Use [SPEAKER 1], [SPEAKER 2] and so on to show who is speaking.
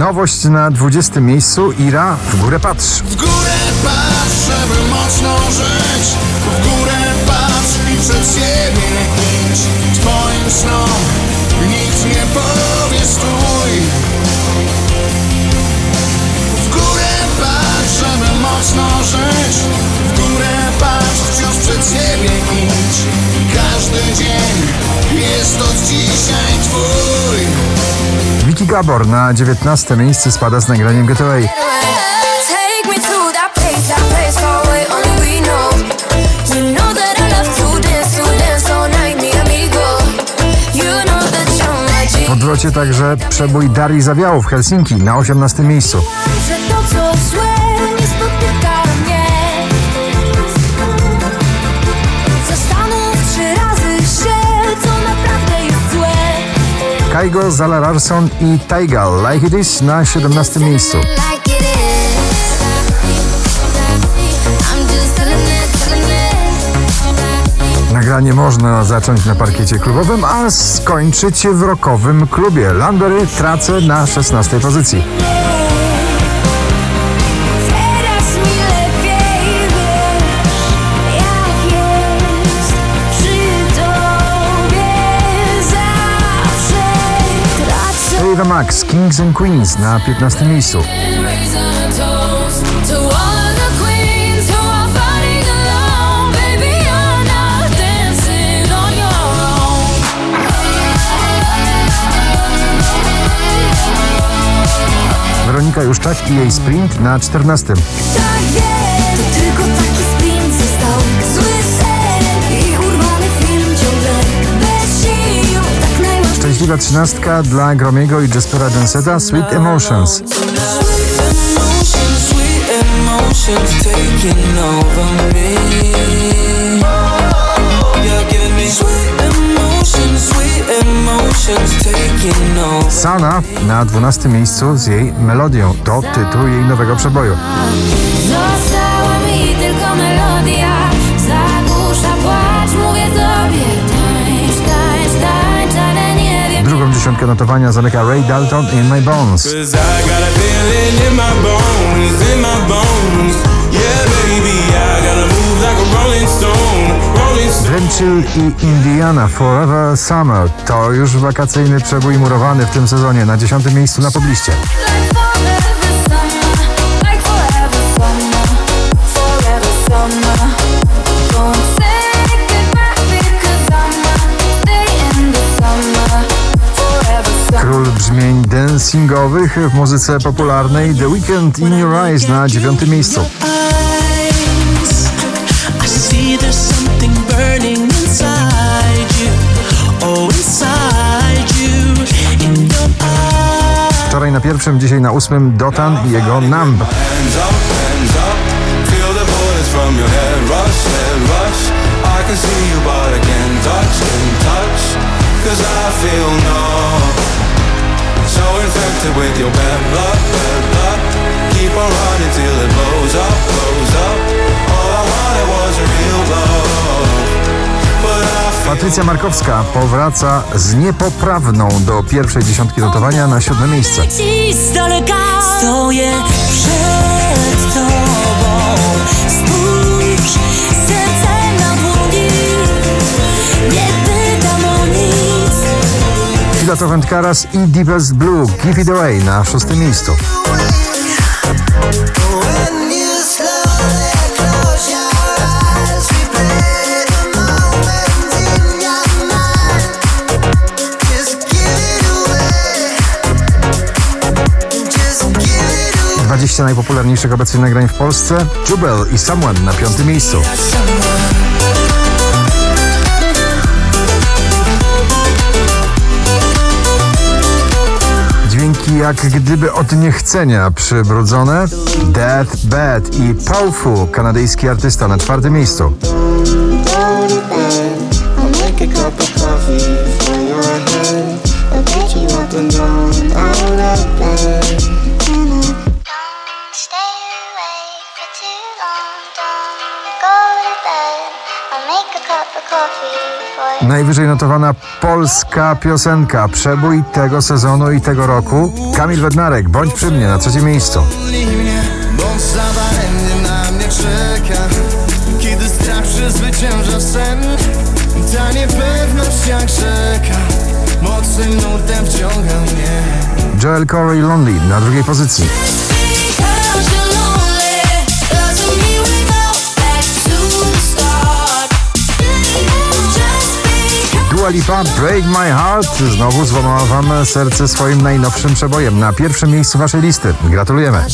[SPEAKER 1] nowość na 20 miejscu. Ira, w górę patrz.
[SPEAKER 2] W górę patrz, żeby mocno żyć. W górę patrz i przed siebie idź. Twoim snom nikt nie powie stój. W górę patrz, żeby mocno żyć. W górę patrz, wciąż przed siebie idź. Każdy dzień jest od dzisiaj twój
[SPEAKER 1] Vicky Gabor na 19 miejsce spada z nagraniem Getaway. W odwrocie także przebój Darii Zawiału w Helsinki na 18 miejscu. Kaigo, Zala Larsson i Taigal Like It Is na 17 miejscu. Nagranie można zacząć na parkiecie klubowym, a skończyć w rockowym klubie. Landry tracę na 16 pozycji. Ava Max, Kings and Queens na 15 miejscu. Weronika Juszczak i jej sprint na 14.
[SPEAKER 3] Tak
[SPEAKER 1] Szczęśliwa trzynastka dla Gromiego i Jaspera Denseta Sweet Emotions. Sana na 12 miejscu z jej melodią. To tytuł jej nowego przeboju. Dziesiątkę notowania zamyka Ray Dalton in My Bones.
[SPEAKER 4] Cause I
[SPEAKER 1] Indiana Forever Summer to już wakacyjny przebój murowany w tym sezonie na 10 miejscu na pobliście. W muzyce popularnej The Weekend in Your Eyes na 9 miejscu. Wczoraj na pierwszym, dzisiaj na ósmym Dotan i jego Numb.
[SPEAKER 4] Infected with your bad blood. Keep on running till it blows up, blows up. All I wanted was a real love.
[SPEAKER 1] Patrycja Markowska powraca z niepoprawną do pierwszej dziesiątki notowania na siódme miejsce. Filato Wędkaras i Deepest Blue Give It Away na szóstym miejscu. 20 najpopularniejszych obecnie nagrań w Polsce. Jubel i Someone na piątym miejscu. Jak gdyby od niechcenia przybrudzone. Death Bad i Powerful, kanadyjski artysta na czwartym miejscu.
[SPEAKER 3] Najwyżej notowana polska piosenka, przebój tego sezonu i tego roku. Kamil Bednarek, bądź przy mnie na trzecim miejscu.
[SPEAKER 2] mnie Bo za daremnie na mnie czeka Kiedy strach przezwycięża sen Ta niepewność jak rzeka Mocnym nurtem wciąga mnie
[SPEAKER 3] Joel Corey Lonely na drugiej pozycji. Lipa, Break My Heart znowu złamała wam serce swoim najnowszym przebojem na pierwszym miejscu waszej listy. Gratulujemy.